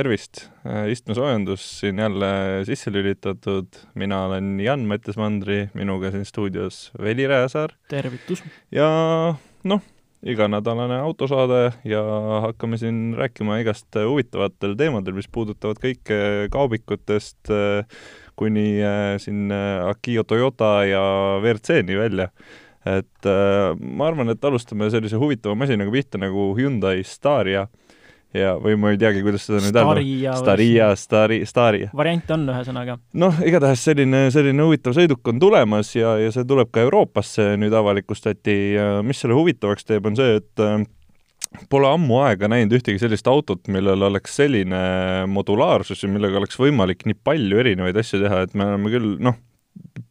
tervist, istmesoojendus siin jälle sisse lülitatud, mina olen Jan Mattias Mandri, minuga siin stuudios Veli Rääsaar. tervitus! ja noh, iganädalane autosaade ja hakkame siin rääkima igast huvitavatel teemadel, mis puudutavad kõike kaubikutest kuni siin Akio Toyota ja WRC-ni välja et äh, ma arvan, et alustame sellise huvitava masinaga pihta nagu Hyundai Staria ja, või ma ei teagi, kuidas seda nüüd öelda. Staria, Stari, Staria. variant on ühesõnaga. noh, igatahes selline, selline huvitav sõiduk on tulemas ja, ja see tuleb ka Euroopasse nüüd avalikustati ja mis selle huvitavaks teeb, on see, et äh, Pole ammu aega näinud ühtegi sellist autot, millel oleks selline modulaarsus ja millega oleks võimalik nii palju erinevaid asju teha, et me oleme küll, noh,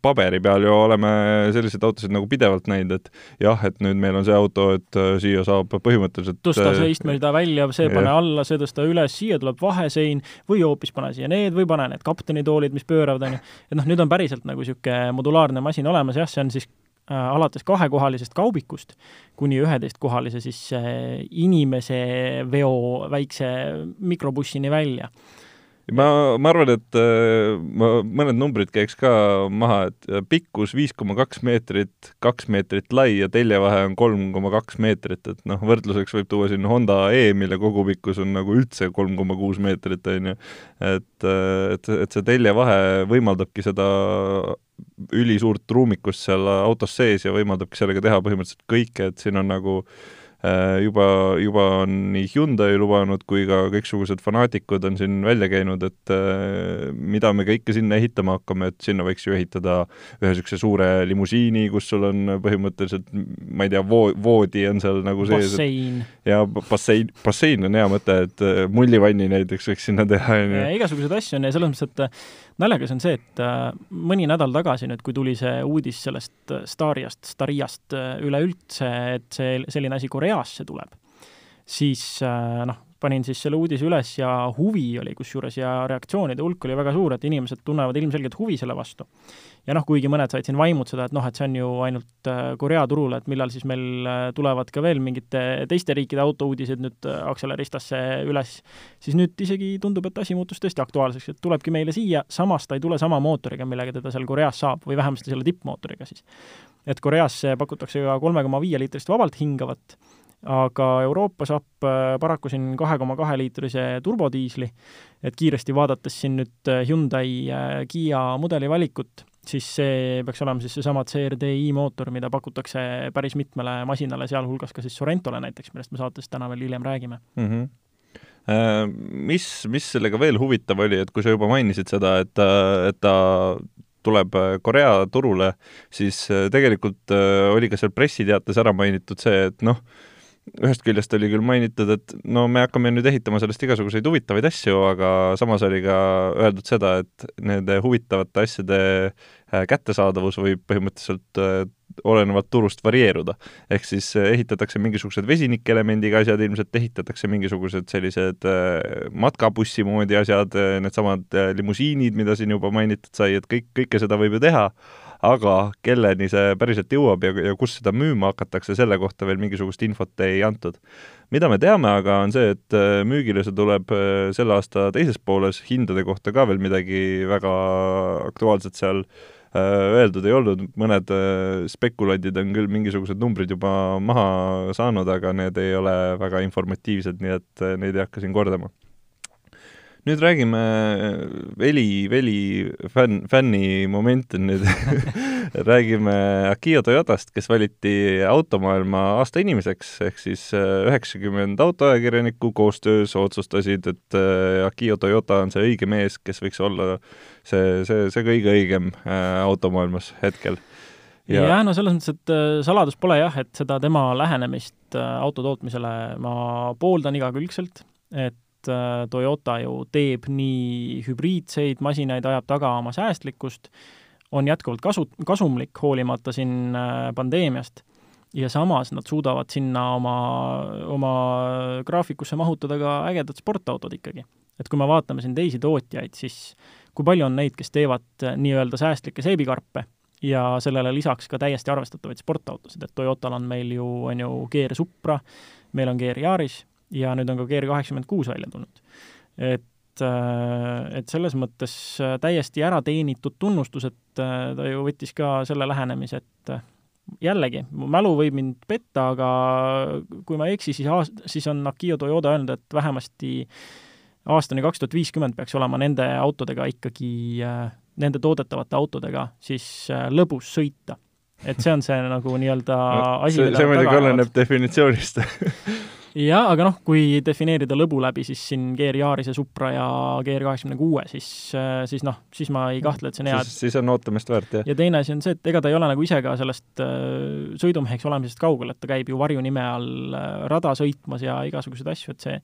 paberi peal ju oleme selliseid autosid nagu pidevalt näinud, et jah, et nüüd meil on see auto, et äh, siia saab põhimõtteliselt tõsta äh, seist mööda välja, see pane alla, see tõsta üles, siia tuleb vahesein või hoopis pane siia need või pane need kaptenitoolid, mis pööravad, on ju. et noh, nüüd on päriselt nagu niisugune modulaarne masin olemas, jah, see on siis äh, alates kahekohalisest kaubikust kuni üheteistkohalise siis inimese veo väikse mikrobussini välja ma, ma arvan, et äh, ma mõned numbrid käiks ka maha, et äh, pikkus viis koma kaks meetrit, kaks meetrit lai ja teljevahe on kolm koma kaks meetrit, et noh, võrdluseks võib tuua siin Honda E, mille kogupikkus on nagu üldse kolm koma kuus meetrit, on ju. et, äh, et, et see teljevahe võimaldabki seda ülisuurt ruumikust seal autos sees ja võimaldabki sellega teha põhimõtteliselt kõike, et siin on nagu äh, juba, juba on nii Hyundai lubanud kui ka kõiksugused fanaatikud on siin välja käinud, et äh, mida me kõike sinna ehitama hakkame, et sinna võiks ju ehitada ühe niisuguse suure limusiini, kus sul on põhimõtteliselt, ma ei tea, voo-, voodi on seal nagu sees. bassein. ja bassein, bassein on hea mõte, et äh, mullivanni näiteks võiks sinna teha, on ju. igasuguseid asju on ja selles mõttes, et naljakas on see, et äh, mõni nädal tagasi nüüd, kui tuli see uudis sellest äh, Stariast, Stariast äh, üleüldse, et see, selline asi Koreasse tuleb, siis noh, panin siis selle uudise üles ja huvi oli kusjuures ja reaktsioonide hulk oli väga suur, et inimesed tunnevad ilmselgelt huvi selle vastu. ja noh, kuigi mõned said siin vaimutseda, et noh, et see on ju ainult äh, Korea turul, et millal siis meil äh, tulevad ka veel mingite teiste riikide autouudised nüüd äh, Acceleristasse üles, siis nüüd isegi tundub, et asi muutus tõesti aktuaalseks, et tulebki meile siia, samas ta ei tule sama mootoriga, millega teda seal Koreas saab, või vähemasti selle tippmootoriga siis. et Koreas pakutakse ka kolme koma viie liitrist vabalt hingavat aga Euroopa saab äh, paraku siin kahe koma kahe liitrise turbodiisli, et kiiresti vaadates siin nüüd äh, Hyundai äh, Kiia mudeli valikut, siis see peaks olema siis seesama CRDI mootor, mida pakutakse päris mitmele masinale, sealhulgas ka siis Sorentole näiteks, millest me saates täna veel hiljem räägime mm. -hmm mis, mis sellega veel huvitav oli, et kui sa juba mainisid seda, et et ta tuleb Korea turule, siis tegelikult oli ka seal pressiteates ära mainitud see, et noh, ühest küljest oli küll mainitud, et no me hakkame nüüd ehitama sellest igasuguseid huvitavaid asju, aga samas oli ka öeldud seda, et nende huvitavate asjade äh, kättesaadavus võib põhimõtteliselt äh, olenevalt turust varieeruda. ehk siis äh, ehitatakse mingisugused vesinikelemendiga asjad, ilmselt ehitatakse mingisugused sellised matkabussi moodi asjad, needsamad limusiinid, mida siin juba mainitud sai, et kõik, kõike seda võib ju teha, aga kelleni see päriselt jõuab ja, ja kus seda müüma hakatakse, selle kohta veel mingisugust infot ei antud. mida me teame aga, on see, et äh, müügile see tuleb äh, selle aasta teises pooles, hindade kohta ka veel midagi väga aktuaalset seal äh, öeldud ei olnud, mõned spekulandid on küll mingisugused numbrid juba maha saanud, aga need ei ole väga informatiivsed, nii et neid ei hakka siin kordama nüüd räägime Veli, Veli fänn, fänni moment on nüüd räägime Akio Toyotast, kes valiti automaailma aasta inimeseks, ehk siis äh, üheksakümmend autoajakirjanikku koostöös otsustasid, et äh, Akio Toyota on see õige mees, kes võiks olla see, see, see kõige õigem äh, automaailmas hetkel. Ja jah, no selles mõttes, et saladus pole jah, et seda tema lähenemist autotootmisele ma pooldan igakülgselt, et Äh, Toyota ju teeb nii hübriidseid masinaid, ajab taga oma säästlikkust, on jätkuvalt kasu, kasumlik, hoolimata siin äh, pandeemiast, ja samas nad suudavad sinna oma, oma graafikusse mahutada ka ägedad sportautod ikkagi. et kui me vaatame siin teisi tootjaid, siis kui palju on neid, kes teevad äh, nii-öelda säästlikke seebikarpe ja sellele lisaks ka täiesti arvestatavaid sportautosid, et Toyotal on meil ju, on ju GR Supra, meil on GR Yaris ja nüüd on ka GR kaheksakümmend kuus välja tulnud. et et selles mõttes täiesti ära teenitud tunnustus, et ta ju võttis ka selle lähenemise, et jällegi, mu mälu võib mind petta, aga kui ma ei eksi, siis aast-, siis on Akio Toyoda öelnud, et vähemasti aastani kaks tuhat viiskümmend peaks olema nende autodega ikkagi, nende toodetavate autodega siis lõbus sõita. Et see on see nagu nii-öelda asi, see, see muidugi oleneb definitsioonist jah, aga noh, kui defineerida lõbu läbi, siis siin GR Yarise Supra ja GR kaheksakümne kuue, siis, siis noh, siis ma ei kahtle, et see on hea. siis on ootamist väärt, jah. ja teine asi on see, et ega ta ei ole nagu ise ka sellest äh, sõidumeheks olemisest kaugel, et ta käib ju varjunime all äh, rada sõitmas ja igasuguseid asju, et see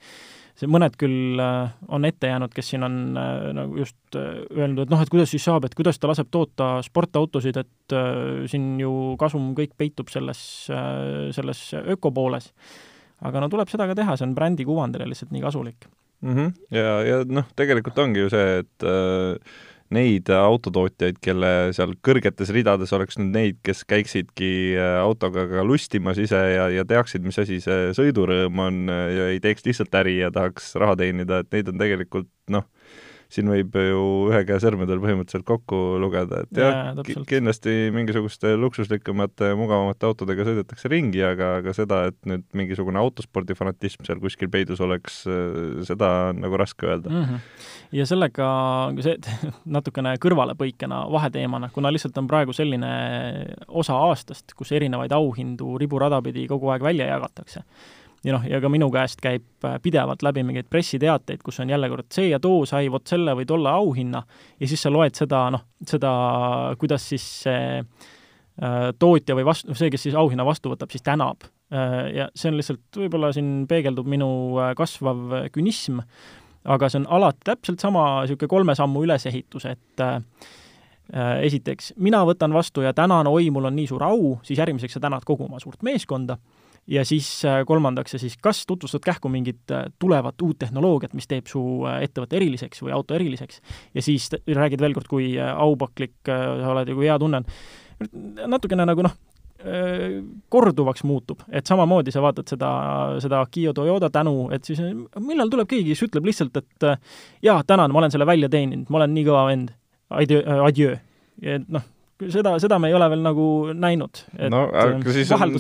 see mõned küll äh, on ette jäänud, kes siin on äh, nagu just äh, öelnud, et noh, et kuidas siis saab, et kuidas ta laseb toota sportautosid, et äh, siin ju kasum kõik peitub selles äh,, selles ökopooles aga no tuleb seda ka teha, see on brändi kuvandile lihtsalt nii kasulik mm. -hmm. ja, ja noh, tegelikult ongi ju see, et äh, neid autotootjaid, kelle seal kõrgetes ridades oleks nüüd neid, kes käiksidki äh, autoga ka lustimas ise ja, ja teaksid, mis asi see sõidurõõm on ja ei teeks lihtsalt äri ja tahaks raha teenida, et neid on tegelikult noh, siin võib ju ühe käe sõrmedel põhimõtteliselt kokku lugeda, et jah ja,, kindlasti mingisuguste luksuslikumate, mugavamate autodega sõidetakse ringi, aga, aga seda, et nüüd mingisugune autospordi fanatism seal kuskil peidus oleks, seda on nagu raske öelda mm. -hmm. ja sellega see natukene kõrvalepõikena, vaheteemana, kuna lihtsalt on praegu selline osa aastast, kus erinevaid auhindu riburada pidi kogu aeg välja jagatakse ja noh, ja ka minu käest käib äh, pidevalt läbi mingeid pressiteateid, kus on jälle kord see ja too sai vot selle või tolle auhinna ja siis sa loed seda, noh, seda, kuidas siis see äh, tootja või vastu, see, kes siis auhinna vastu võtab, siis tänab äh,. ja see on lihtsalt, võib-olla siin peegeldub minu kasvav künism, aga see on alati täpselt sama niisugune kolme sammu ülesehitus, et esiteks, mina võtan vastu ja tänan, oi, mul on nii suur au, siis järgmiseks sa tänad kogu oma suurt meeskonda ja siis äh, kolmandaks, ja siis kas tutvustad kähku mingit äh, tulevat uut tehnoloogiat, mis teeb su äh, ettevõtte eriliseks või auto eriliseks, ja siis räägid veel kord, kui aupaklik sa oled ja kui hea tunne on. natukene nagu noh, korduvaks muutub, et samamoodi sa vaatad seda, seda Kia Toyota tänu, et siis millal tuleb keegi, kes ütleb lihtsalt, et jaa, tänan, ma olen selle välja teeninud, ma olen nii kõva vend, adieu. et noh, seda, seda me ei ole veel nagu näinud. no aga ähm, siis on,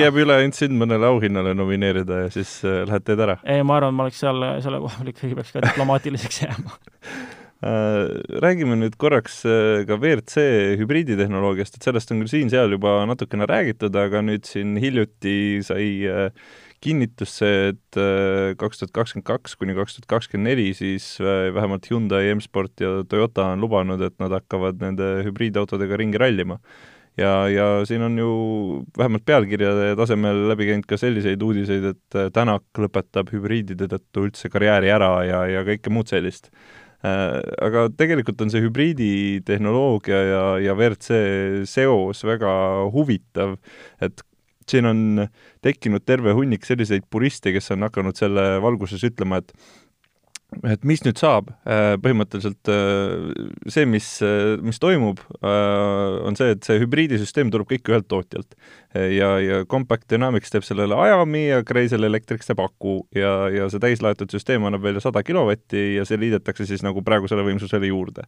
jääb üle ainult sind mõnele auhinnale nomineerida ja siis äh, lähed teed ära? ei, ma arvan, ma oleks seal, selle koha peal ikkagi peaks ka diplomaatiliseks jääma äh, Räägime nüüd korraks äh, ka WRC hübriiditehnoloogiast, et sellest on küll siin-seal juba natukene räägitud, aga nüüd siin hiljuti sai äh, kinnitus see, et äh, kaks tuhat kakskümmend kaks kuni kaks tuhat kakskümmend neli siis äh, vähemalt Hyundai, M-Sport ja Toyota on lubanud, et nad hakkavad nende hübriidautodega ringi rallima. ja, ja siin on ju vähemalt pealkirjade tasemel läbi käinud ka selliseid uudiseid, et äh, Tänak lõpetab hübriidide tõttu üldse karjääri ära ja, ja kõike muud sellist aga tegelikult on see hübriiditehnoloogia ja, ja WRC seos väga huvitav, et siin on tekkinud terve hunnik selliseid puriste, kes on hakanud selle valguses ütlema, et et mis nüüd saab, äh, põhimõtteliselt äh, see, mis, äh, mis toimub, on see, et see hübriidisüsteem tuleb kõik ühelt tootjalt. ja, ja Compact Dynamics teeb sellele ajami ja Kreisel Electrics teeb aku ja, ja see täislaetud süsteem annab välja sada kilovatti ja see liidetakse siis nagu praegusele võimsusele juurde.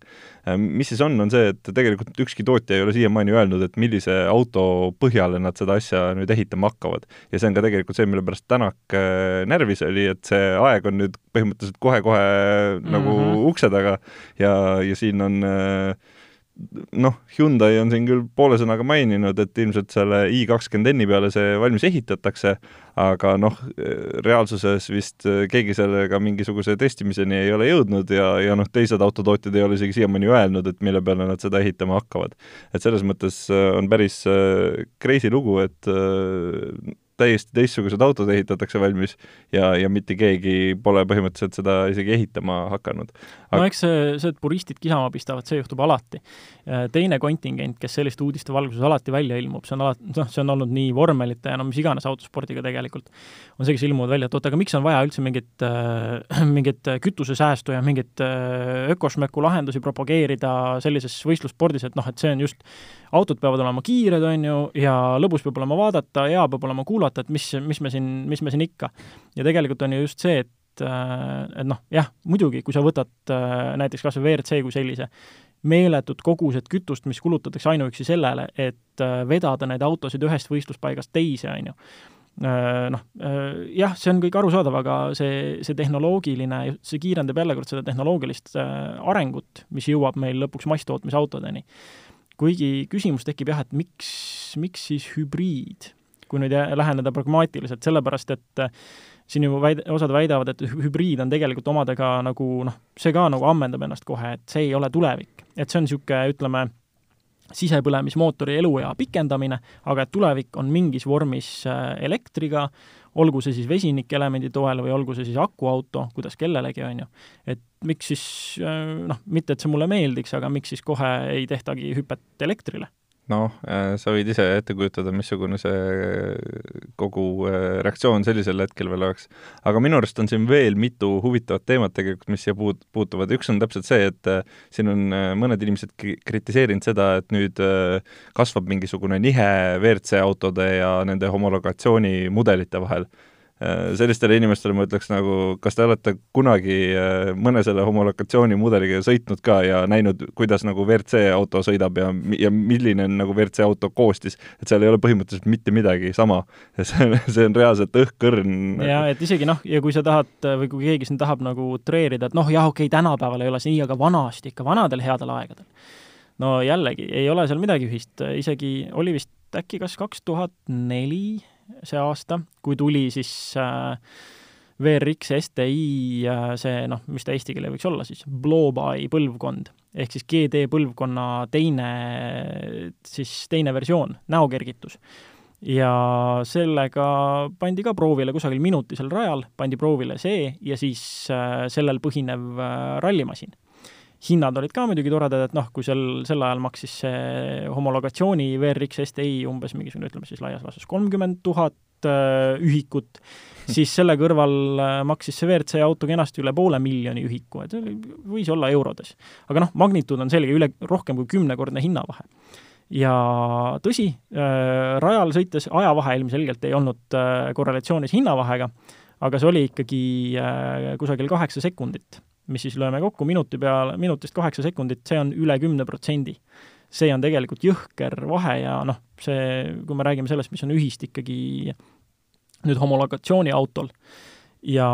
mis siis on, on see, et tegelikult ükski tootja ei ole siiamaani öelnud, et millise auto põhjale nad seda asja nüüd ehitama hakkavad. ja see on ka tegelikult see, mille pärast Tänak närvis oli, et see aeg on nüüd põhimõtteliselt kohe-kohe mm -hmm. nagu mhm. ukse taga ja, ja siin on äh, noh, Hyundai on siin küll poole sõnaga maininud, et ilmselt selle i kakskümmend N-i peale see valmis ehitatakse, aga noh, reaalsuses vist keegi sellega mingisuguse testimiseni ei ole jõudnud ja, ja noh, teised autotootjad ei ole isegi siiamaani öelnud, et mille peale nad seda ehitama hakkavad. et selles mõttes on päris crazy lugu, et täiesti teistsugused autod ehitatakse valmis ja, ja mitte keegi pole põhimõtteliselt seda isegi ehitama hakanud Aga.... no eks see, see, et puristid kisama pistavad, see juhtub alati. Äh, teine kontingent, kes selliste uudiste valguses alati välja ilmub, see on alati, noh, see on olnud nii vormelite ja no mis iganes autospordiga tegelikult, on see, kes ilmuvad välja, et oot, aga miks on vaja üldse mingit äh,, mingit kütusesäästu ja mingit äh, ökošmöku lahendusi propageerida sellises võistlusspordis, et noh, et see on just autod peavad olema kiired, on ju, ja lõbus peab olema vaadata, hea peab olema kuulata, et mis, mis me siin, mis me siin ikka. ja tegelikult on ju just see, et et noh, jah, muidugi, kui sa võtad näiteks kas või WRC kui sellise, meeletud kogused kütust, mis kulutatakse ainuüksi sellele, et vedada neid autosid ühest võistluspaigast teise, on ju noh, jah, see on kõik arusaadav, aga see, see tehnoloogiline, see kiirendab jälle kord seda tehnoloogilist arengut, mis jõuab meil lõpuks masstootmisautodeni kuigi küsimus tekib jah, et miks, miks siis hübriid, kui nüüd läheneda pragmaatiliselt, sellepärast et äh, siin ju väid-, osad väidavad, et hübriid on tegelikult omadega nagu noh, see ka nagu ammendab ennast kohe, et see ei ole tulevik. et see on niisugune, ütleme, sisepõlemismootori eluea pikendamine, aga et tulevik on mingis vormis äh, elektriga, olgu see siis vesinikelemendi toel või olgu see siis akuauto, kuidas kellelegi, on ju. et miks siis noh, mitte et see mulle meeldiks, aga miks siis kohe ei tehtagi hüpet elektrile noh, äh, sa võid ise ette kujutada, missugune see äh, kogu äh, reaktsioon sellisel hetkel veel oleks. aga minu arust on siin veel mitu huvitavat teemat tegelikult, mis siia puut-, puutuvad, üks on täpselt see, et siin on mõned inimesed kritiseerinud seda, et nüüd kasvab mingisugune nihe WRC autode ja nende homologatsioonimudelite vahel sellistele inimestele ma ütleks nagu, kas te olete kunagi äh, mõne selle homolokatsioonimudeliga sõitnud ka ja näinud, kuidas nagu WRC auto sõidab ja, ja milline on nagu WRC auto koostis, et seal ei ole põhimõtteliselt mitte midagi sama. see on, see on reaalselt õhkõrn. jaa, et isegi noh, ja kui sa tahad või kui keegi siin tahab nagu utreerida, et noh, jah, okei okay,, tänapäeval ei ole see nii, aga vanasti ikka, vanadel headel aegadel. no jällegi, ei ole seal midagi ühist, isegi oli vist äkki kas kaks tuhat neli see aasta, kui tuli siis äh, VRX STi see noh, mis ta eesti keele võiks olla siis, Blowby põlvkond ehk siis GD põlvkonna teine, siis teine versioon, näokergitus. ja sellega pandi ka proovile kusagil minutisel rajal, pandi proovile see ja siis äh, sellel põhinev äh, rallimasin hinnad olid ka muidugi toredad, et noh, kui sel, sel ajal maksis see homologatsiooni VRX STi umbes mingisugune, ütleme siis laias laastus kolmkümmend tuhat äh, ühikut, siis selle kõrval äh, maksis see WRC auto kenasti üle poole miljoni ühiku, et see oli, võis olla eurodes. aga noh, magnituud on selge, üle, rohkem kui kümnekordne hinnavahe. ja tõsi äh,, rajal sõites ajavahe ilmselgelt ei olnud korrelatsioonis hinnavahega, aga see oli ikkagi kusagil kaheksa sekundit mis siis lööme kokku minuti peale, minutist kaheksa sekundit, see on üle kümne protsendi. see on tegelikult jõhker vahe ja noh, see, kui me räägime sellest, mis on ühist ikkagi nüüd homologatsiooniautol ja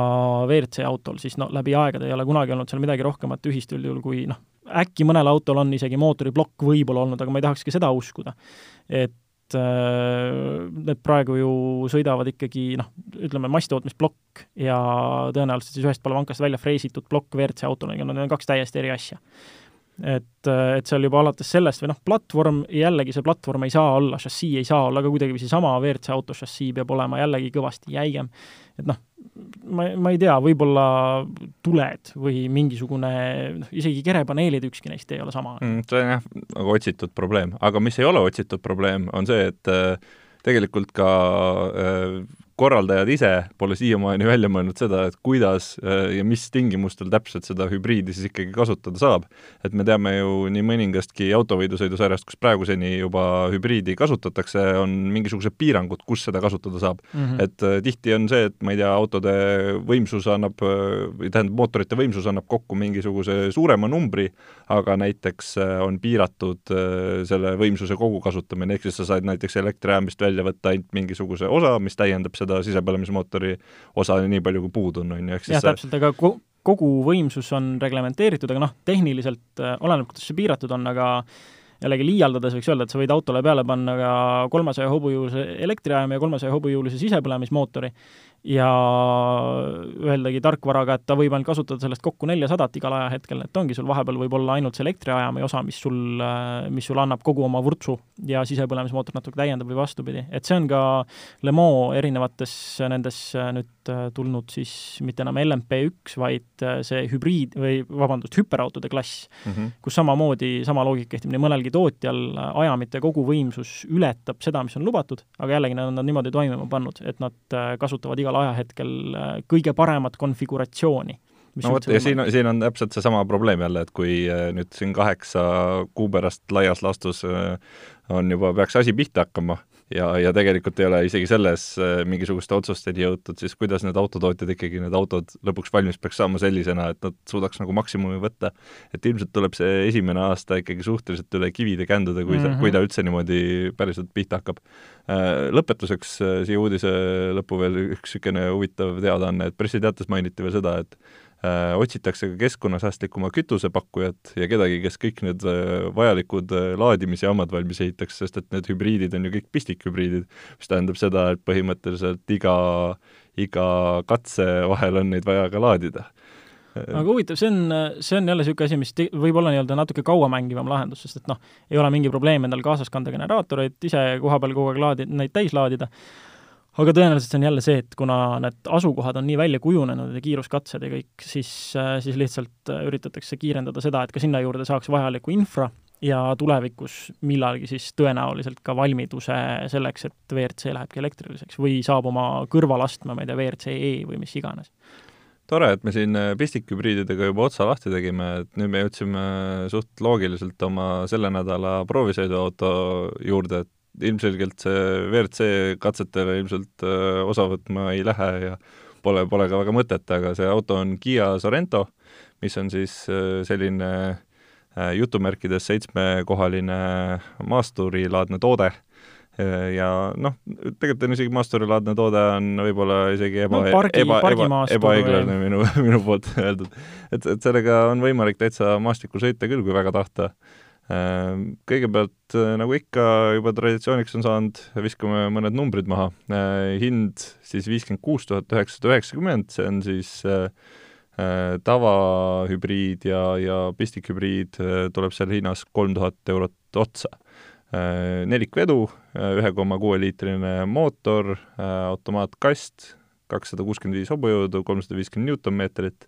WRC autol, siis no läbi aegade ei ole kunagi olnud seal midagi rohkemat ühist üldjuhul kui noh, äkki mõnel autol on isegi mootoriplokk võib-olla olnud, aga ma ei tahakski seda uskuda. et Äh, need praegu ju sõidavad ikkagi noh, ütleme masstootmisplokk ja tõenäoliselt siis ühest palvankast välja freesitud plokk WRC autol, need on kaks täiesti eri asja. Et, et seal juba alates sellest või noh, platvorm, jällegi see platvorm ei saa olla, šassii ei saa olla ka kuidagiviisi sama, WRC auto šassii peab olema jällegi kõvasti jäigem. et noh, ma, ma ei tea, võib-olla tuled või mingisugune, noh, isegi kerepaneelid, ükski neist ei ole sama mm,. see on jah, nagu otsitud probleem, aga mis ei ole otsitud probleem, on see, et äh, tegelikult ka äh, korraldajad ise pole siiamaani välja mõelnud seda, et kuidas äh, ja mis tingimustel täpselt seda hübriidi siis ikkagi kasutada saab. et me teame ju nii mõningastki autovõidusõidusarjast, kus praeguseni juba hübriidi kasutatakse, on mingisugused piirangud, kus seda kasutada saab mm. -hmm. et äh, tihti on see, et ma ei tea, autode võimsus annab, äh, või tähendab, mootorite võimsus annab kokku mingisuguse suurema numbri, aga näiteks on piiratud selle võimsuse kogukasutamine, ehk siis sa saad näiteks elektrijaamist välja võtta ainult mingisuguse osa, mis täiendab seda seda sisepõlemismootori osa nii palju, kui puudu on, on ju, ehk siis jah, täpselt, aga ko-, kogu võimsus on reglementeeritud, aga noh, tehniliselt äh, oleneb, kuidas see piiratud on, aga jällegi liialdades võiks öelda, et sa võid autole peale panna ka kolmesaja hobujõulise elektriajama ja kolmesaja hobujõulise sisepõlemismootori ja öeldagi tarkvaraga, et ta võib ainult kasutada sellest kokku neljasadat igal ajahetkel, et ongi sul vahepeal võib olla ainult see elektriajami osa, mis sul, mis sul annab kogu oma vurtsu ja sisepõlemismootor natuke täiendab või vastupidi. et see on ka Le Mans erinevates nendes nüüd tulnud siis mitte enam LMP1, vaid see hübriid või vabandust, hüperautode klass mm, -hmm. kus samamoodi sama loogika kehtib nii mõnelgi tootjal, ajamite koguvõimsus ületab seda, mis on lubatud, aga jällegi nad on nad niimoodi toimima pannud, et nad kasutavad igal ajahetkel äh, kõige paremat konfiguratsiooni no vot, ja siin, siin on täpselt seesama probleem jälle, et kui äh, nüüd siin kaheksa kuu pärast laias laastus äh, on juba, peaks asi pihta hakkama ja, ja tegelikult ei ole isegi selles äh, mingisuguste otsusteni jõutud, siis kuidas need autotootjad ikkagi, need autod lõpuks valmis peaks saama sellisena, et nad suudaks nagu maksimumi võtta. et ilmselt tuleb see esimene aasta ikkagi suhteliselt üle kivide känduda, kui sa mm, -hmm. kui ta üldse niimoodi päriselt pihta hakkab. Lõpetuseks siia uudise lõppu veel üks niisugune huvitav teadaanne, et pressiteates mainiti veel seda, et Äh, otsitakse ka keskkonnasäästlikuma kütuse pakkujat ja kedagi, kes kõik need äh, vajalikud äh, laadimisjaamad valmis ehitaks, sest et need hübriidid on ju kõik pistikhübriidid, mis tähendab seda, et põhimõtteliselt iga, iga katse vahel on neid vaja ka laadida. Aga huvitav, see on, see on jälle niisugune asi, mis võib olla nii-öelda natuke kauamängivam lahendus, sest et noh, ei ole mingi probleem endal kaasas kanda generaatoreid, ise koha peal kogu aeg laadi-, neid täis laadida, aga tõenäoliselt see on jälle see, et kuna need asukohad on nii välja kujunenud ja kiiruskatsed ja kõik, siis, äh, siis lihtsalt äh, üritatakse kiirendada seda, et ka sinna juurde saaks vajalikku infra ja tulevikus millalgi siis tõenäoliselt ka valmiduse selleks, et WRC lähebki elektriliseks või saab oma kõrvalastme, ma ei tea, WRC-E või mis iganes. Tore, et me siin äh, pistikhübriididega juba otsa lahti tegime, et nüüd me jõudsime suht loogiliselt oma selle nädala proovisõiduauto juurde, et ilmselgelt see WRC katsetele ilmselt äh, osa võtma ei lähe ja pole, pole ka väga mõtet, aga see auto on Kiia Sorento, mis on siis äh, selline äh, jutumärkides seitsmekohaline maasturilaadne toode. Ja noh, tegelikult on isegi maasturilaadne toode on võib-olla isegi eba no,, eba, eba, ebaõiglane minu, minu poolt öeldud. et, et sellega on võimalik täitsa maastikul sõita küll, kui väga tahta kõigepealt, äh, nagu ikka juba traditsiooniks on saanud, viskame mõned numbrid maha. Äh, hind siis viiskümmend kuus tuhat üheksasada üheksakümmend, see on siis äh, tavahübriid ja, ja pistikhübriid tuleb seal hinnas kolm tuhat eurot otsa. Nelikvedu, ühe koma kuue liitrine mootor, automaatkast, kakssada kuuskümmend viis hobujõudu, kolmsada viiskümmend Newtonmeetrit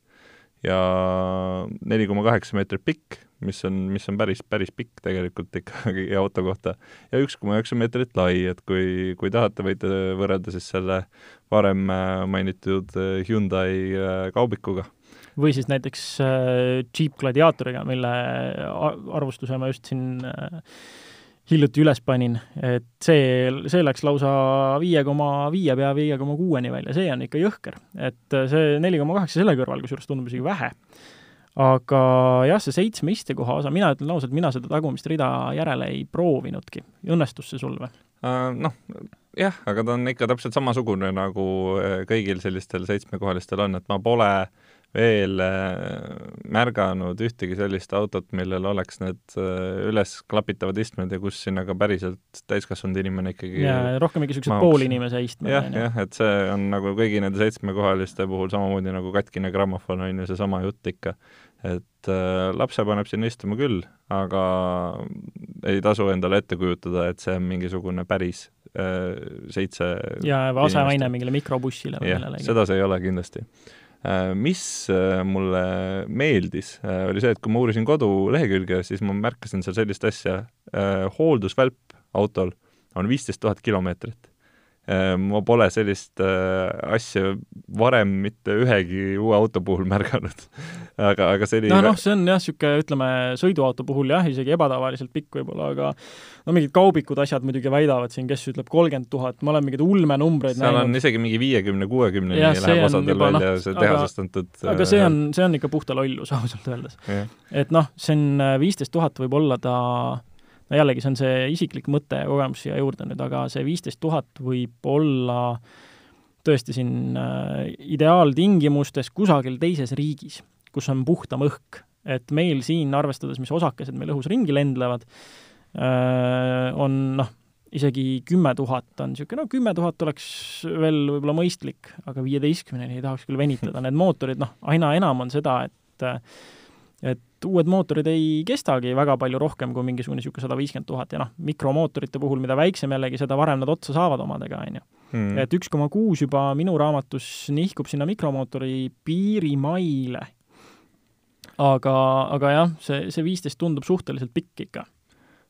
ja neli koma kaheksa meetrit pikk, mis on, mis on päris, päris pikk tegelikult ikkagi auto kohta, ja üks koma üheksa meetrit lai, et kui, kui tahate, võite võrrelda siis selle varem äh, mainitud äh, Hyundai äh, kaubikuga. või siis näiteks Jeep Gladiatoriga, mille arvustuse ma just siin hiljuti üles panin, et see, see läks lausa viie koma viie pea viie koma kuueni välja, see on ikka jõhker. et see neli koma kaheksa selle kõrval, kusjuures tundub isegi vähe. aga jah, see seitsme istekoha osa, mina ütlen ausalt, mina seda tagumist rida järele ei proovinudki. õnnestus see sul või uh,? Noh, jah, aga ta on ikka täpselt samasugune, nagu äh, kõigil sellistel seitsmekohalistel on, et ma pole äh, veel äh, märganud ühtegi sellist autot, millel oleks need äh, üles klapitavad istmed ja kus sinna ka päriselt täiskasvanud inimene ikkagi jaa, rohkem mingi niisugused poolinimese istmed. jah, jah, et see on nagu kõigi nende seitsmekohaliste puhul samamoodi nagu katkine grammofon on ju seesama jutt ikka. et äh, lapse paneb sinna istuma küll, aga ei tasu endale ette kujutada, et see on mingisugune päris äh, seitse ja aseaine mingile mikrobussile või millelegi. seda see ei ole kindlasti mis äh, mulle meeldis, äh, oli see, et kui ma uurisin kodulehekülge, siis ma märkasin seal sellist asja, hooldusvälp autol on viisteist tuhat kilomeetrit ma pole sellist äh, asja varem mitte ühegi uue auto puhul märganud. aga, aga see oli no noh, see on jah, niisugune ütleme, sõiduauto puhul jah, isegi ebatavaliselt pikk võib-olla, aga no mingid kaubikud asjad muidugi väidavad siin, kes ütleb kolmkümmend tuhat, ma olen mingeid ulmenumbreid seal näinud. on isegi mingi viiekümne, kuuekümneni läheb osadel välja no, see tehasastatud aga see on, see on ikka puhta lollus ausalt öeldes. et noh, see on äh, viisteist tuhat võib olla ta no jällegi, see on see isiklik mõte ja kogemus siia juurde nüüd, aga see viisteist tuhat võib olla tõesti siin äh, ideaaltingimustes kusagil teises riigis, kus on puhtam õhk. et meil siin, arvestades, mis osakesed meil õhus ringi lendlevad äh,, on noh, isegi kümme tuhat on niisugune, no kümme tuhat oleks veel võib-olla mõistlik, aga viieteistkümneni ei tahaks küll venitada, need mootorid, noh, aina enam on seda, et et uued mootorid ei kestagi väga palju rohkem kui mingisugune niisugune sada viiskümmend tuhat ja noh, mikromootorite puhul, mida väiksem jällegi, seda varem nad otsa saavad omadega, on ju. Hmm. et üks koma kuus juba minu raamatus nihkub sinna mikromootori piirimaile. aga, aga jah, see, see viisteist tundub suhteliselt pikk ikka.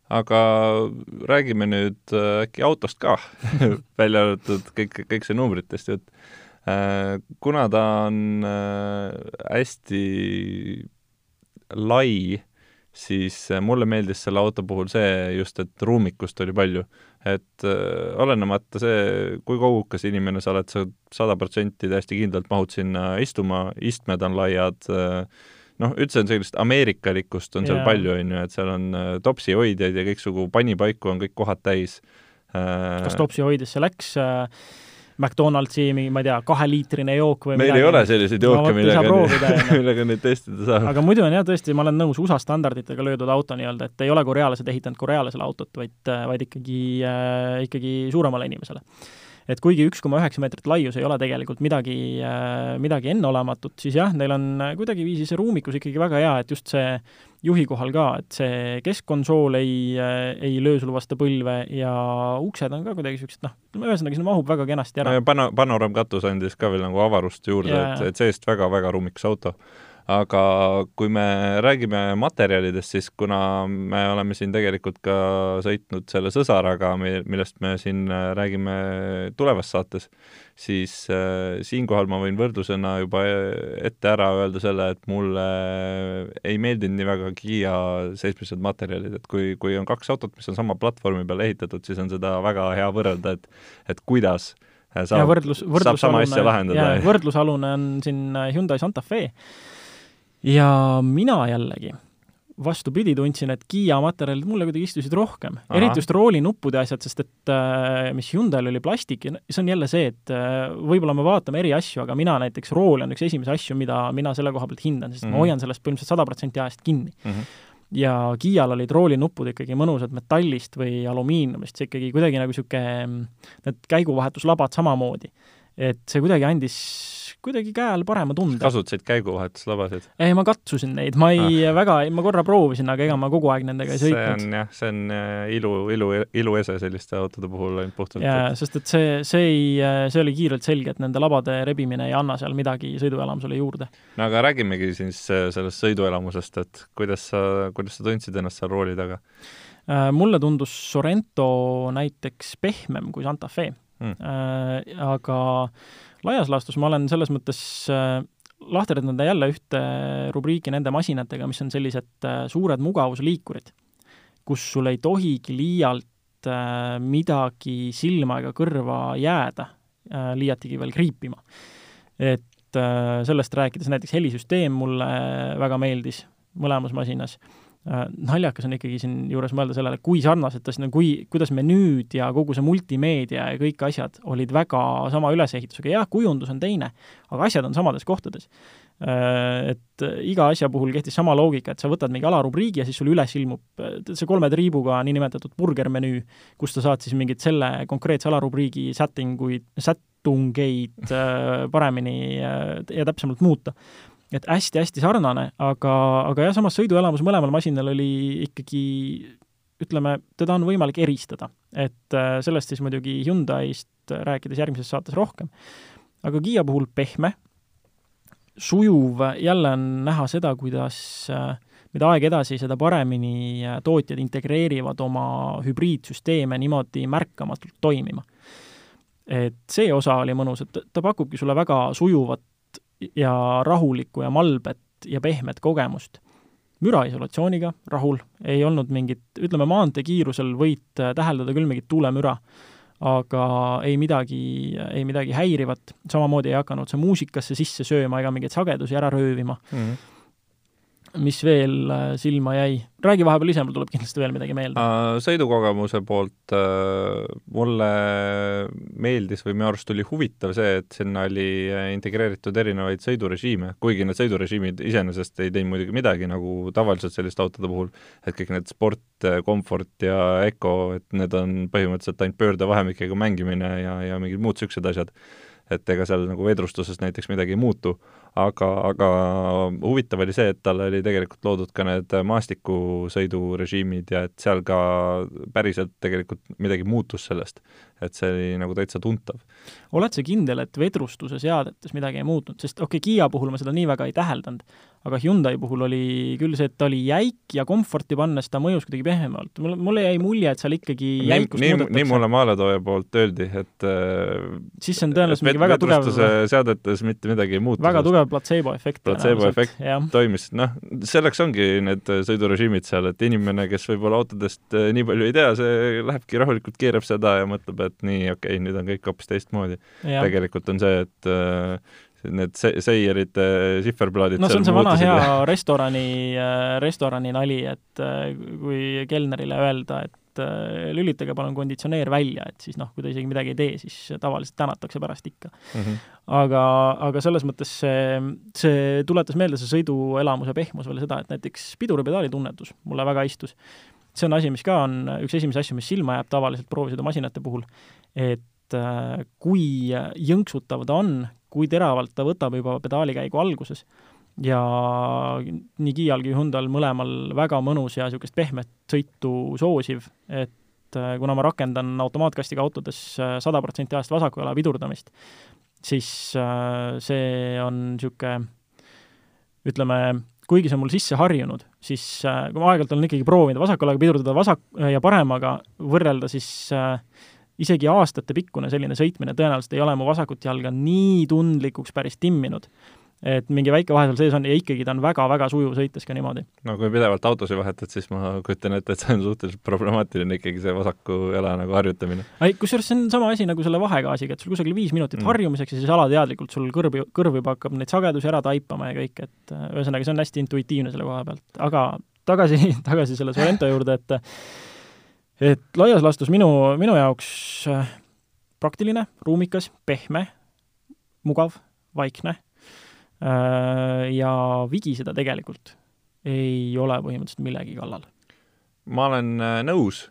aga räägime nüüd äh, äkki autost ka välja arvatud kõik, kõik see numbritest jutt kuna ta on hästi lai, siis mulle meeldis selle auto puhul see just, et ruumikust oli palju. et äh, olenemata see, kui kogukas inimene sa oled, sa sada protsenti täiesti kindlalt mahud sinna istuma, istmed on laiad äh,, noh, üldse on sellist ameerikalikkust on seal yeah. palju, on ju, et seal on äh, topsihoidjaid ja kõiksugu panipaiku on kõik kohad täis äh,. kas topsihoidjasse läks äh, McDonaldsi mingi, ma ei tea, kaheliitrine jook või meil midagi. ei ole selliseid jooke no,, millega, millega neid testida saab. aga muidu on jah, tõesti, ma olen nõus USA standarditega löödud auto nii-öelda, et ei ole korealased ehitanud korealasele autot, vaid, vaid ikkagi äh,, ikkagi suuremale inimesele et kuigi üks koma üheksa meetrit laius ei ole tegelikult midagi, äh, midagi enneolematut, siis jah, neil on kuidagiviisi see ruumikus ikkagi väga hea, et just see juhi kohal ka, et see keskkonsool ei, ei löö sul vastu põlve ja uksed on ka kuidagi niisugused noh, ühesõnaga sinna mahub väga kenasti ära. Pano-, panoraamkatus andis ka veel nagu avarust juurde et, et seest väga-väga ruumikas auto aga kui me räägime materjalidest, siis kuna me oleme siin tegelikult ka sõitnud selle sõsaraga, millest me siin äh, räägime tulevas saates, siis äh, siinkohal ma võin võrdlusena juba ette ära öelda selle, et mulle ei meeldinud nii väga Kiia seismised materjalid, et kui, kui on kaks autot, mis on sama platvormi peal ehitatud, siis on seda väga hea võrrelda, et et kuidas saab, võrdlus, võrdlusalune, saab sama asja lahendada. võrdlusalune on siin Hyundai Santa Fe ja mina jällegi vastupidi, tundsin, et Kiia materjalid mulle kuidagi istusid rohkem. eriti just roolinuppude asjad, sest et äh, mis Hyundai'l oli plastik ja see on jälle see, et äh, võib-olla me vaatame eri asju, aga mina näiteks, rool on üks esimesi asju, mida mina selle koha pealt hindan, sest mm -hmm. ma mhm. hoian sellest põhimõtteliselt sada protsenti ajast kinni mm. -hmm ja Kiial olid roolinupud ikkagi mõnusad metallist või alumiiniumist, see ikkagi kuidagi nagu niisugune, need käiguvahetuslabad samamoodi. Et see kuidagi andis kuidagi käe all parema tunde. kasutasid käiguvahetuslabasid? ei, ma katsusin neid, ma ei ah. väga, ma korra proovisin, aga ega ma kogu aeg nendega ei sõitnud. see on jah, see on äh, ilu, ilu, iluese selliste autode puhul ainult puhtalt. jaa, sest et see, see ei, see oli kiirelt selge, et nende labade rebimine ei anna seal midagi sõiduelamusele juurde. no aga räägimegi siis äh, sellest sõiduelamusest, et kuidas sa, kuidas sa tundsid ennast seal rooli taga? Äh, mulle tundus Sorento näiteks pehmem kui Santa Fe mm., aga laias laastus ma olen selles mõttes äh, lahterdanud jälle ühte rubriiki nende masinatega, mis on sellised äh, suured mugavusliikurid, kus sul ei tohigi liialt äh, midagi silma ega kõrva jääda, liiatigi veel kriipima. et sellest rääkides näiteks helisüsteem mulle väga meeldis mõlemas masinas Äh, naljakas on ikkagi siinjuures mõelda sellele, kui sarnased ta sinna, kui, kuidas menüüd ja kogu see multimeedia ja kõik asjad olid väga sama ülesehitusega, jah, kujundus on teine, aga asjad on samades kohtades. Äh, et iga asja puhul kehtis sama loogika, et sa võtad mingi alarubriigi ja siis sul üles ilmub see kolme triibuga niinimetatud burgermenüü, kus sa saad siis mingit selle konkreetse alarubriigi sättinguid, sättungeid äh, paremini ja täpsemalt muuta et hästi-hästi sarnane, aga, aga jah, samas sõiduelamus mõlemal masinal oli ikkagi ütleme, teda on võimalik eristada. et äh, sellest siis muidugi Hyundai'st rääkides järgmises saates rohkem. aga Kiia puhul pehme, sujuv, jälle on näha seda, kuidas äh, mida aeg edasi, seda paremini äh, tootjad integreerivad oma hübriidsüsteeme niimoodi märkamatult toimima. et see osa oli mõnus, et ta pakubki sulle väga sujuvat ja rahulikku ja malbet ja pehmet kogemust. müraisolatsiooniga rahul, ei olnud mingit, ütleme, maanteekiirusel võid täheldada küll mingit tuulemüra, aga ei midagi, ei midagi häirivat, samamoodi ei hakanud see muusikasse sisse sööma ega mingeid sagedusi ära röövima mm. -hmm mis veel äh, silma jäi? räägi vahepeal ise, mul tuleb kindlasti veel midagi meelde. sõidukogemuse poolt äh, mulle meeldis või minu arust oli huvitav see, et sinna oli äh, integreeritud erinevaid sõidurežiime, kuigi need sõidurežiimid iseenesest ei teinud muidugi midagi, nagu tavaliselt selliste autode puhul, et kõik need sport, komfort ja öko, et need on põhimõtteliselt ainult pöördevahemikega mängimine ja, ja mingid muud niisugused asjad et ega seal nagu vedrustuses näiteks midagi ei muutu, aga, aga huvitav oli see, et tal oli tegelikult loodud ka need maastikusõidurežiimid ja et seal ka päriselt tegelikult midagi muutus sellest. et see oli nagu täitsa tuntav. oled sa kindel, et vedrustuse seadetes midagi ei muutnud, sest okei okay,, Kiia puhul ma seda nii väga ei täheldanud, aga Hyundai puhul oli küll see, et ta oli jäik ja komforti pannes ta mõjus kuidagi pehmemalt. mul, mulle jäi mulje, et seal ikkagi jäikust nii, nii, nii mulle maaletooja poolt öeldi, et siis see on tõenäoliselt mingi väga tugev seadetes mitte midagi ei muutu. väga tugev platseeboefekt. platseeboefekt toimis, noh, selleks ongi need sõidurežiimid seal, et inimene, kes võib-olla autodest nii palju ei tea, see lähebki rahulikult, keerab seda ja mõtleb, et nii, okei okay,, nüüd on kõik hoopis teistmoodi. tegelikult on see, et äh, need se-, seierite sihverplaadid no see on see vana hea restorani, äh, restorani nali, et äh, kui kelnerile öelda, et lülitage palun konditsioneer välja, et siis noh, kui ta isegi midagi ei tee, siis tavaliselt tänatakse pärast ikka mm. -hmm. aga, aga selles mõttes see, see tuletas meelde, see sõiduelamuse pehmus veel seda, et näiteks piduripedaali tunnetus mulle väga istus see on asi, mis ka on üks esimesi asju, mis silma jääb tavaliselt proovisõidumasinate puhul, et äh, kui jõnksutav ta on, kui teravalt ta võtab juba pedaalikäigu alguses ja nii Kiial kui Hyundai'l mõlemal väga mõnus ja niisugust pehmet sõitu soosiv, et äh, kuna ma rakendan automaatkastiga autodes äh, sada protsenti ajast vasaku jala pidurdamist, siis see on niisugune ütleme, kuigi see on mul sisse harjunud, siis kui ma aeg-ajalt olen ikkagi proovinud vasaku jalaga pidurdada vasak- ja paremaga, võrrelda siis äh, isegi aastatepikkune selline sõitmine tõenäoliselt ei ole mu vasakut jalga nii tundlikuks päris timminud et mingi väike vahe seal sees on ja ikkagi ta on väga-väga sujuv sõites ka niimoodi. no kui pidevalt autosid vahetad, siis ma kujutan ette, et see on suhteliselt problemaatiline ikkagi, see vasaku jala nagu harjutamine. ei, kusjuures see on sama asi nagu selle vahegaasiga, et sul kusagil viis minutit mm. harjumiseks ja siis alateadlikult sul kõrv, kõrv juba hakkab neid sagedusi ära taipama ja kõik, et äh, ühesõnaga, see on hästi intuitiivne selle koha pealt, aga tagasi, tagasi selle Sorento juurde, et et laias laastus minu, minu jaoks äh, praktiline, ruumikas, pehme, mugav, vaikne Äh, ja vigiseda tegelikult ei ole põhimõtteliselt millegi kallal. ma olen äh, nõus,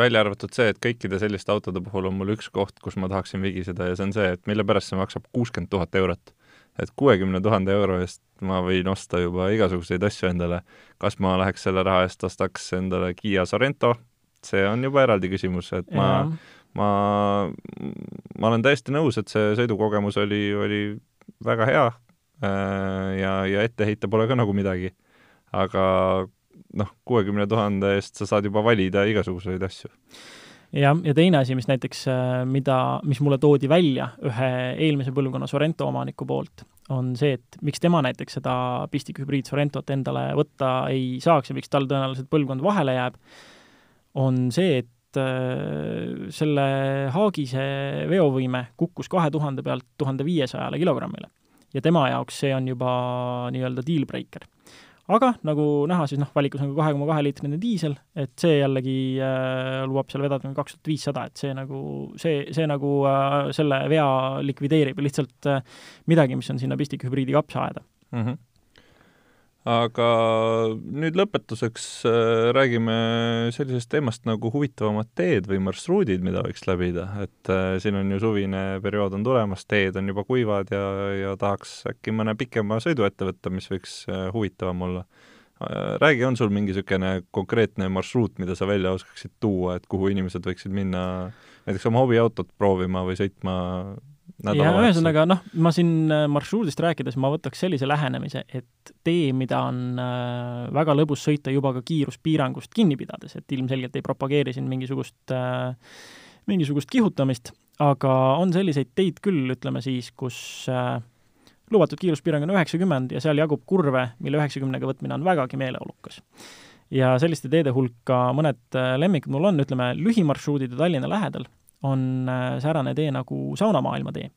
välja arvatud see, et kõikide selliste autode puhul on mul üks koht, kus ma tahaksin vigiseda ja see on see, et mille pärast see maksab kuuskümmend tuhat eurot. et kuuekümne tuhande euro eest ma võin osta juba igasuguseid asju endale. kas ma läheks selle raha eest, ostaks endale Kiia Sorento, see on juba eraldi küsimus, et ma ja. ma, ma olen täiesti nõus, et see sõidukogemus oli, oli väga hea, Äh, ja, ja ette heita pole ka nagu midagi. aga noh, kuuekümne tuhande eest sa saad juba valida igasuguseid asju. jah, ja teine asi, mis näiteks, äh, mida, mis mulle toodi välja ühe eelmise põlvkonna Sorento omaniku poolt, on see, et miks tema näiteks seda pistikhübriid Sorentot endale võtta ei saaks ja miks tal tõenäoliselt põlvkond vahele jääb, on see, et äh, selle Haagise veovõime kukkus kahe tuhande pealt tuhande viiesajale kilogrammile ja tema jaoks see on juba nii-öelda deal breaker. aga nagu näha, siis noh, valikus on ka kahe koma kahe liitrine diisel, et see jällegi äh, lubab seal vedada kaks tuhat viissada, et see nagu, see, see nagu äh, selle vea likvideerib ja lihtsalt äh, midagi, mis on sinna pistikhübriidi kapsa ajada mm. -hmm aga nüüd lõpetuseks äh, räägime sellisest teemast nagu huvitavamad teed või marsruudid, mida võiks läbida, et äh, siin on ju suvine periood on tulemas, teed on juba kuivad ja, ja tahaks äkki mõne pikema sõidu ette võtta, mis võiks äh, huvitavam olla. räägi, on sul mingi niisugune konkreetne marsruut, mida sa välja oskaksid tuua, et kuhu inimesed võiksid minna näiteks oma hobiautot proovima või sõitma ja ühesõnaga noh, ma siin äh, marsruudist rääkides ma võtaks sellise lähenemise, et tee, mida on äh, väga lõbus sõita juba ka kiiruspiirangust kinni pidades, et ilmselgelt ei propageeri siin mingisugust äh,, mingisugust kihutamist, aga on selliseid teid küll, ütleme siis, kus lubatud kiiruspiirang on üheksakümmend ja seal jagub kurve, mille üheksakümnega võtmine on vägagi meeleolukas. ja selliste teede hulka mõned lemmikud mul on, ütleme, lühimarsruudid Tallinna lähedal on äh, säärane tee nagu saunamaailma tee.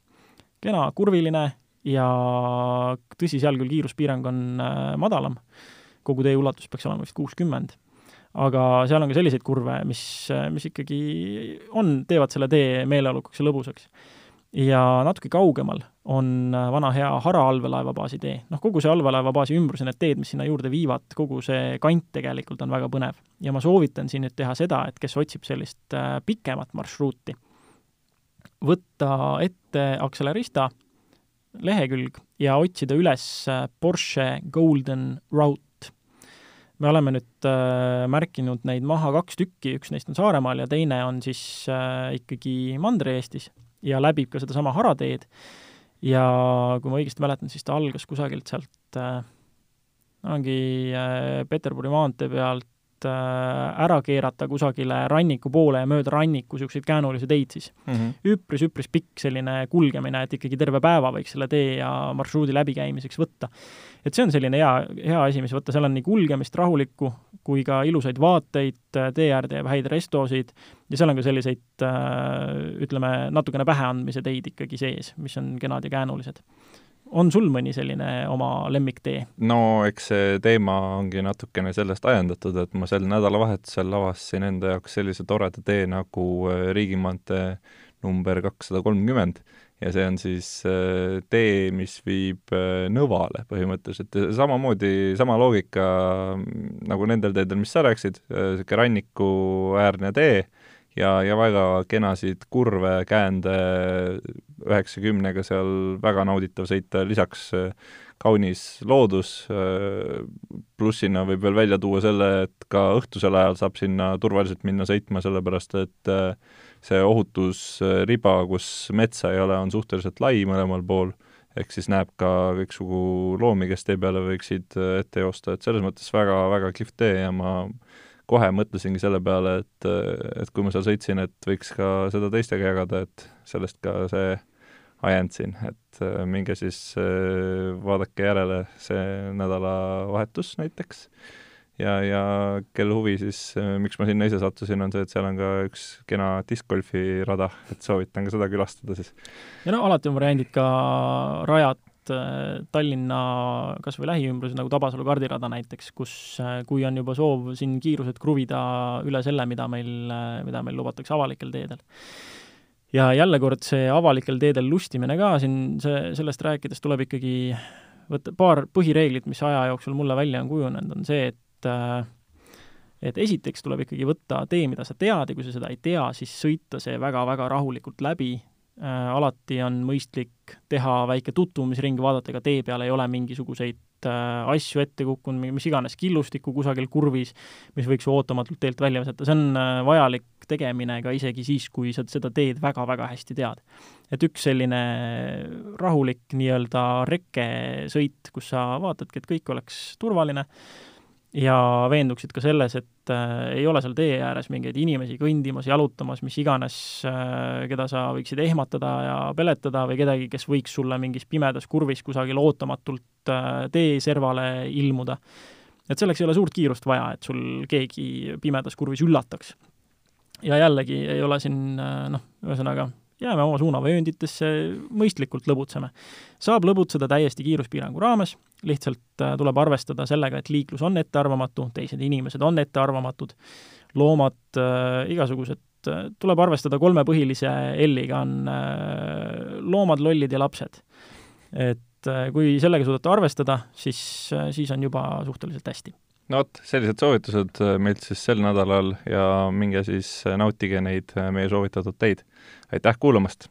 kena, kurviline ja tõsi, seal küll kiiruspiirang on äh, madalam, kogu tee ulatus peaks olema vist kuuskümmend, aga seal on ka selliseid kurve, mis, äh, mis ikkagi on, teevad selle tee meeleolukaks ja lõbusaks ja natuke kaugemal on äh, vana hea Hara allveelaevabaasi tee. noh, kogu see allveelaevabaasi ümbrus ja need teed, mis sinna juurde viivad, kogu see kant tegelikult on väga põnev. ja ma soovitan siin nüüd teha seda, et kes otsib sellist äh, pikemat marsruuti, võtta ette Accelerista lehekülg ja otsida üles Porsche Golden Route. me oleme nüüd äh, märkinud neid maha kaks tükki, üks neist on Saaremaal ja teine on siis äh, ikkagi Mandri-Eestis ja läbib ka sedasama harateed. Ja kui ma õigesti mäletan, siis ta algas kusagilt sealt äh, ongi äh, Peterburi maantee pealt ära keerata kusagile ranniku poole ja mööda ranniku niisuguseid käänulisi teid siis. Mm -hmm.. üpris-üpris pikk selline kulgemine, et ikkagi terve päeva võiks selle tee ja marsruudi läbikäimiseks võtta. et see on selline hea, hea asi, mis võtta, seal on nii kulgemist rahulikku kui ka ilusaid vaateid, äh, tee äärde jääb häid restosid ja seal on ka selliseid äh, ütleme, natukene päheandmise teid ikkagi sees, mis on kenad ja käänulised on sul mõni selline oma lemmiktee? no eks see teema ongi natukene sellest ajendatud, et ma sel nädalavahetusel avastasin enda jaoks sellise toreda tee nagu äh, riigimaantee number kakssada kolmkümmend ja see on siis äh, tee, mis viib äh, Nõvale põhimõtteliselt ja samamoodi, sama loogika mm, nagu nendel teedel, mis sa rääkisid, niisugune rannikuäärne tee, ja, ja väga kenasid kurve, käände, üheksakümnega seal väga nauditav sõita, lisaks äh, kaunis loodus, äh, plussina võib veel välja tuua selle, et ka õhtusel ajal saab sinna turvaliselt minna sõitma, sellepärast et äh, see ohutusriba, kus metsa ei ole, on suhteliselt lai mõlemal pool, ehk siis näeb ka kõiksugu loomi, kes tee peale võiksid ette joosta, et selles mõttes väga, väga kihvt tee ja ma kohe mõtlesingi selle peale, et, et kui ma seal sõitsin, et võiks ka seda teistega jagada, et sellest ka see ajend siin, et äh, minge siis äh, vaadake järele see nädalavahetus näiteks ja, ja kel huvi, siis äh, miks ma sinna ise sattusin, on see, et seal on ka üks kena diskgolfi rada, et soovitan ka seda külastada siis. ja no alati on variandid ka rajad Äh, Tallinna kas või lähiümbruses, nagu Tabasalu kardirada näiteks, kus äh, kui on juba soov siin kiirused kruvida üle selle, mida meil, äh, mida meil lubatakse avalikel teedel. ja jälle kord see avalikel teedel lustimine ka, siin see, sellest rääkides tuleb ikkagi võtta paar põhireeglit, mis aja jooksul mulle välja on kujunenud, on see, et et esiteks tuleb ikkagi võtta tee, mida sa tead ja kui sa seda ei tea, siis sõita see väga-väga rahulikult läbi, Äh, alati on mõistlik teha väike tutvumisring, vaadata, ega tee peal ei ole mingisuguseid äh, asju ette kukkunud, mis iganes killustikku kusagil kurvis, mis võiks ootamatult teelt välja visata, see on äh, vajalik tegemine ka isegi siis, kui sa seda teed väga-väga hästi tead. et üks selline rahulik nii-öelda rekkesõit, kus sa vaatadki, et kõik oleks turvaline, ja veenduksid ka selles, et äh, ei ole seal tee ääres mingeid inimesi kõndimas, jalutamas, mis iganes äh,, keda sa võiksid ehmatada ja peletada või kedagi, kes võiks sulle mingis pimedas kurvis kusagil ootamatult äh, tee servale ilmuda. et selleks ei ole suurt kiirust vaja, et sul keegi pimedas kurvis üllataks. ja jällegi ei ole siin äh, noh, ühesõnaga jääme oma suunavöönditesse, mõistlikult lõbutseme. saab lõbutseda täiesti kiiruspiirangu raames, lihtsalt äh, tuleb arvestada sellega, et liiklus on ettearvamatu, teised inimesed on ettearvamatud, loomad äh,, igasugused äh,, tuleb arvestada kolme põhilise L-iga, on äh, loomad, lollid ja lapsed. et äh, kui sellega suudate arvestada, siis, äh, siis on juba suhteliselt hästi no vot, sellised soovitused äh, meilt siis sel nädalal ja minge siis äh, nautige neid äh, meie soovitatud teid. aitäh kuulamast!